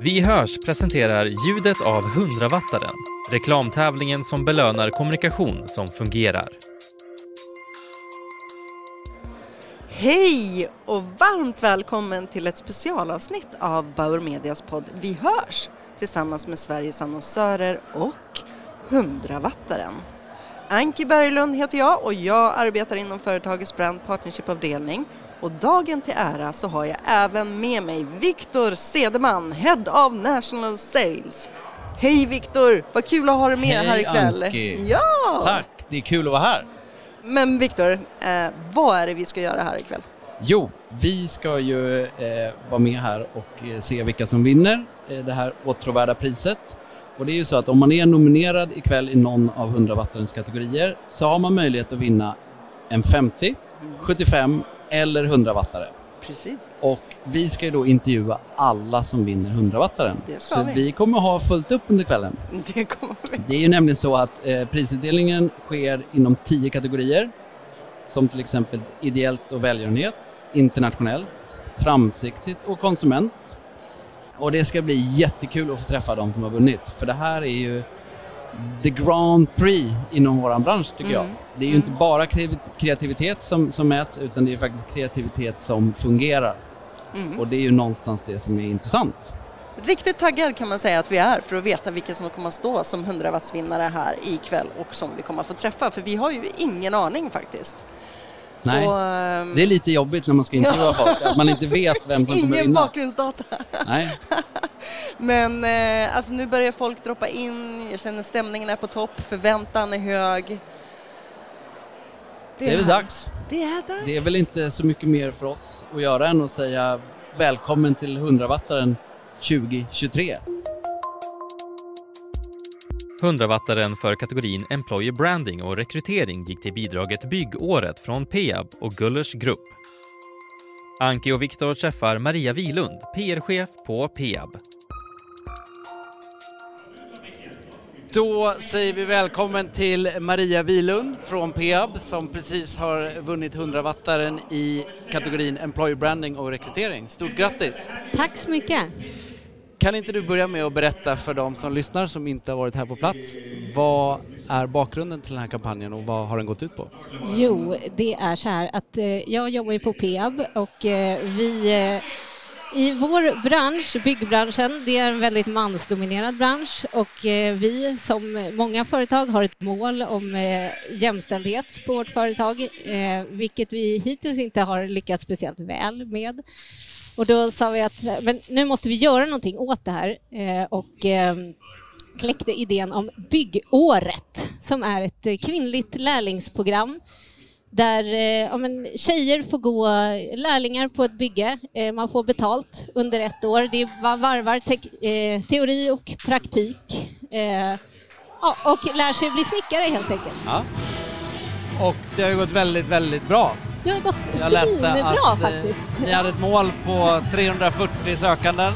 Vi hörs presenterar ljudet av 100-wattaren, reklamtävlingen som belönar kommunikation som fungerar. Hej och varmt välkommen till ett specialavsnitt av Bauer Medias podd Vi hörs tillsammans med Sveriges annonsörer och 100-wattaren. Anki Berglund heter jag och jag arbetar inom företagets brand partnership-avdelning och dagen till ära så har jag även med mig Viktor Sedeman, Head of National Sales. Hej Viktor, vad kul att ha dig med Hej, här ikväll. Anki. Ja! Tack, det är kul att vara här. Men Viktor, eh, vad är det vi ska göra här ikväll? Jo, vi ska ju eh, vara med här och eh, se vilka som vinner eh, det här åtråvärda priset. Och det är ju så att om man är nominerad ikväll i någon av 100 wattarens kategorier så har man möjlighet att vinna en 50, 75 eller 100 wattare. Precis. Och vi ska ju då intervjua alla som vinner 100 wattaren. Det ska Så vi. vi kommer ha fullt upp under kvällen. Det kommer vi. Det är ju nämligen så att eh, prisutdelningen sker inom tio kategorier. Som till exempel ideellt och välgörenhet, internationellt, framsiktigt och konsument. Och det ska bli jättekul att få träffa de som har vunnit. För det här är ju the Grand Prix inom våran bransch tycker jag. Mm. Det är ju inte bara kreativ- kreativitet som, som mäts utan det är faktiskt kreativitet som fungerar. Mm. Och det är ju någonstans det som är intressant. Riktigt taggad kan man säga att vi är för att veta vilka som kommer att stå som 100 wattsvinnare här ikväll och som vi kommer att få träffa för vi har ju ingen aning faktiskt. Nej. Och, ehm, Det är lite jobbigt när man ska intervjua folk, att man inte vet vem som kommer Ingen vinna. bakgrundsdata. Nej. Men eh, alltså nu börjar folk droppa in, jag känner stämningen är på topp, förväntan är hög. Det är väl dags. Det är dags. Det är väl inte så mycket mer för oss att göra än att säga välkommen till 100-wattaren 2023. 100-wattaren för kategorin Employer Branding och rekrytering gick till bidraget Byggåret från Peab och Gullers Grupp. Anki och Viktor träffar Maria Wilund, PR-chef på Peab. Då säger vi välkommen till Maria Wilund från Peab som precis har vunnit 100-wattaren i kategorin Employer Branding och rekrytering. Stort grattis! Tack så mycket. Kan inte du börja med att berätta för de som lyssnar som inte har varit här på plats, vad är bakgrunden till den här kampanjen och vad har den gått ut på? Jo, det är så här att eh, jag jobbar ju på Peab och eh, vi eh, i vår bransch, byggbranschen, det är en väldigt mansdominerad bransch och vi som många företag har ett mål om jämställdhet på vårt företag, vilket vi hittills inte har lyckats speciellt väl med. Och då sa vi att men nu måste vi göra någonting åt det här eh, och eh, kläckte idén om Byggåret som är ett eh, kvinnligt lärlingsprogram där ja, men, tjejer får gå lärlingar på ett bygge. Eh, man får betalt under ett år. Det är- man varvar te- eh, teori och praktik. Eh, och lär sig bli snickare helt enkelt. Ja. Och det har ju gått väldigt, väldigt bra. Det har gått svinbra eh, faktiskt. ni hade ett mål på 340 sökanden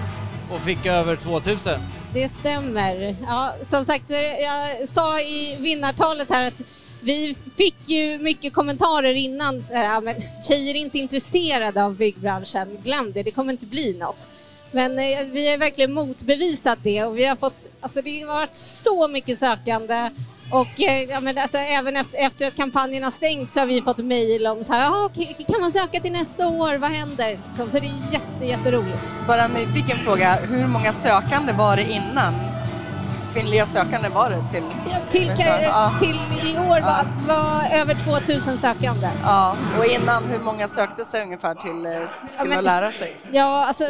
och fick över 2000. Det stämmer. Ja, som sagt, eh, jag sa i vinnartalet här att vi fick ju mycket kommentarer innan. Ja, men tjejer är inte intresserade av byggbranschen. Glöm det, det kommer inte bli något. Men eh, vi har verkligen motbevisat det och vi har fått, alltså det har varit så mycket sökande och eh, ja, men alltså, även efter, efter att kampanjen har stängt så har vi fått mejl om så här, "Ja, okej, kan man söka till nästa år, vad händer? Så det är jätte, jätteroligt. Bara en nyfiken fråga, hur många sökande var det innan? Kvinnliga sökande var det till? Ja, Till, Ja. till i år var, var över 2000 sökande. Ja, och innan hur många sökte sig ungefär till, eh, till men- att lära sig? Ja, alltså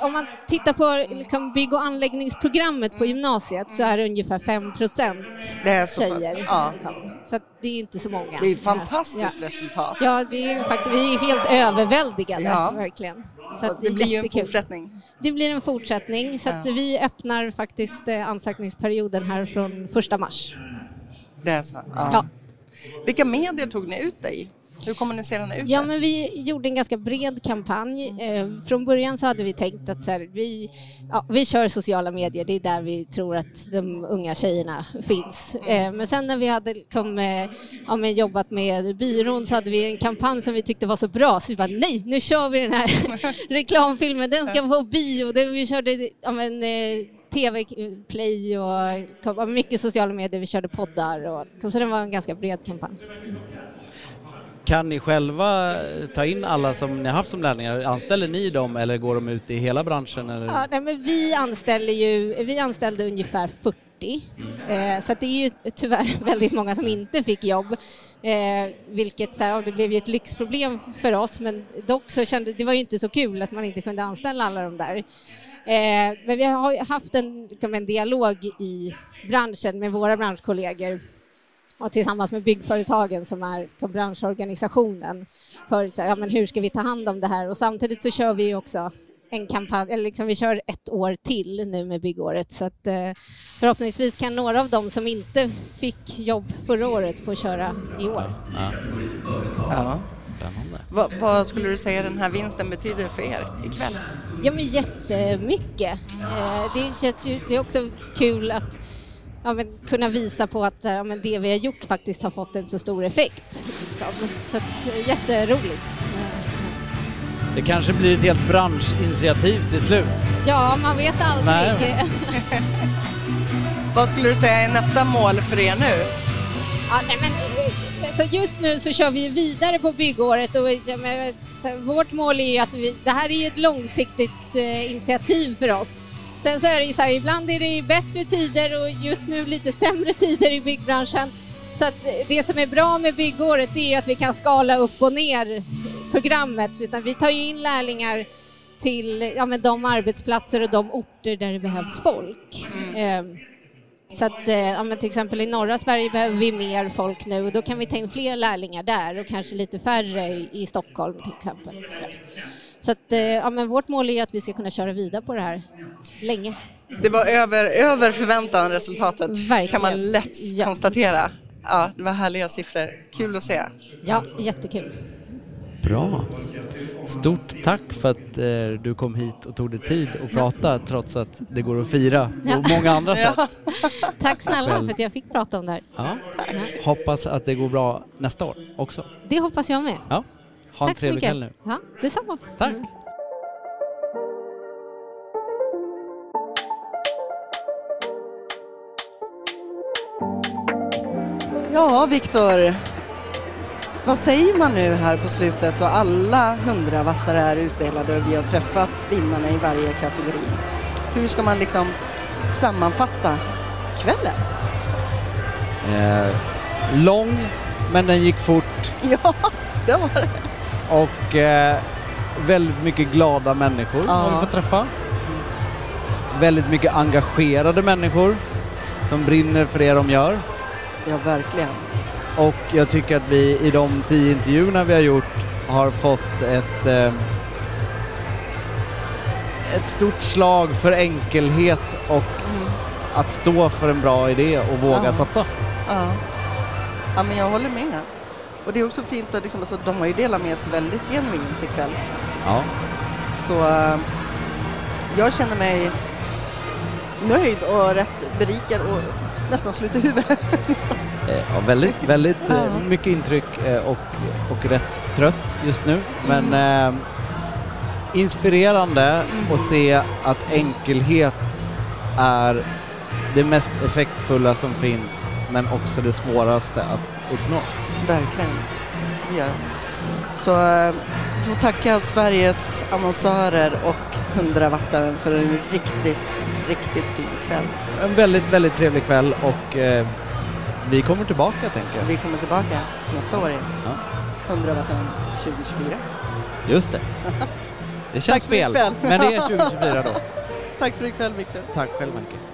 om man tittar på liksom, bygg och anläggningsprogrammet på gymnasiet så är det ungefär 5 procent Det är så tjejer. Ja. Så det är inte så många. Det är fantastiskt Ja. resultat. Ja, det är faktiskt, vi är helt överväldigade, Ja. verkligen. Så Och det blir ju en fortsättning. Det blir en fortsättning, så vi öppnar faktiskt eh, ansökningsperioden här från första mars. Det är så. Ja. Vilka medier tog ni ut dig i? Hur kommunicerar ni ut Ja, det? men vi gjorde en ganska bred kampanj. Eh, från början så hade vi tänkt att här, vi, ja, vi kör sociala medier, det är där vi tror att de unga tjejerna finns. Eh, men sen när vi hade liksom, eh, ja, men jobbat med byrån så hade vi en kampanj som vi tyckte var så bra så vi bara nej, nu kör vi den här reklamfilmen, den ska på bio. Det, vi körde ja, men, eh, tv-play och mycket sociala medier, vi körde poddar och så det var en ganska bred kampanj. Kan ni själva ta in alla som ni har haft som lärlingar? Anställer ni dem eller går de ut i hela branschen? Eller? Ja, nej, men vi, anställer ju, vi anställde ungefär 40 eh, så det är ju tyvärr väldigt många som inte fick jobb. Eh, vilket så här, det blev ju ett lyxproblem för oss men dock så kände det var ju inte så kul att man inte kunde anställa alla de där. Eh, men vi har haft en, liksom en dialog i branschen med våra branschkollegor och tillsammans med byggföretagen som är som branschorganisationen för så, ja, men hur ska vi ta hand om det här och samtidigt så kör vi också en kampanj, eller liksom vi kör ett år till nu med byggåret så att eh, förhoppningsvis kan några av dem som inte fick jobb förra året få köra i år. Ja, Ja. spännande. Vad, vad skulle du säga den här vinsten betyder för er ikväll? Ja men jättemycket. Eh, det känns ju, det är också kul att ja, men, kunna visa på att ja, men det vi har gjort faktiskt har fått en så stor effekt. Så att, eh, jätteroligt. Det kanske blir ett helt branschinitiativ till slut. Ja, man vet aldrig. Nej. Vad skulle du säga är nästa mål för er nu? Ja, nej, men, eh, så just nu så kör vi vidare på byggåret och ja, men, vårt mål är ju att vi, det här är ju ett långsiktigt eh, initiativ för oss. Sen så är det ju så här, ibland är det bättre tider och just nu lite sämre tider i byggbranschen. Så att det som är bra med byggåret det är att vi kan skala upp och ner programmet. Utan vi tar ju in lärlingar till ja, men de arbetsplatser och de orter där det behövs folk. Ehm, så att, eh, ja, men till exempel i norra Sverige behöver vi mer folk nu och då kan vi ta in fler lärlingar där och kanske lite färre i Stockholm till exempel. Så att, eh, ja, men vårt mål är ju att vi ska kunna köra vidare på det här länge. Det var över, över förväntan resultatet Verkligen. kan man lätt Ja. konstatera. Ja, det var härliga siffror. Kul att se. Ja, jättekul. Bra. Stort tack för att eh, du kom hit och tog dig tid att prata trots att det går att fira Ja. på många andra sätt. Tack snälla för att jag fick prata om det här. Ja. Ja, Hoppas att det går bra nästa år också. det hoppas jag med. Ja. Ha en Tack så trevlig kväll nu. Ja, detsamma. Tack. Mm. Ja, Viktor. Vad säger man nu här på slutet och alla hundravattare är utdelade och vi har träffat vinnarna i varje kategori? Hur ska man liksom sammanfatta kvällen? Eh, lång, men den gick fort Ja, det var det. Och eh, väldigt mycket glada människor Ja. har vi fått träffa. Väldigt mycket engagerade människor som brinner för det de gör. Ja, verkligen. Och jag tycker att vi i de tio intervjuerna vi har gjort har fått ett, eh, ett stort slag för enkelhet och att stå för en bra idé och våga Ja. satsa. Ja. ja, men jag håller med. Och det är också fint att liksom, alltså, de har ju delat med sig väldigt genuint ikväll. Ja. Så eh, jag känner mig nöjd och rätt berikad och nästan slut i huvudet. Eh, Ja, väldigt, väldigt eh, Ja. mycket intryck och, och rätt trött just nu. Men Mm. eh, inspirerande att se att enkelhet är det mest effektfulla som finns men också det svåraste att uppnå. Verkligen. Det gör det. Så eh, vi får tacka Sveriges annonsörer och hundravattaren för en riktigt, riktigt fin kväll. En väldigt, väldigt trevlig kväll och eh, vi kommer tillbaka tänker jag. Vi kommer tillbaka nästa år igen. Ja. Hundravattaren 2024. Just det. Det känns Tack för fel, men det är 2024 då. Tack för ikväll Viktor. Tack själv Anke.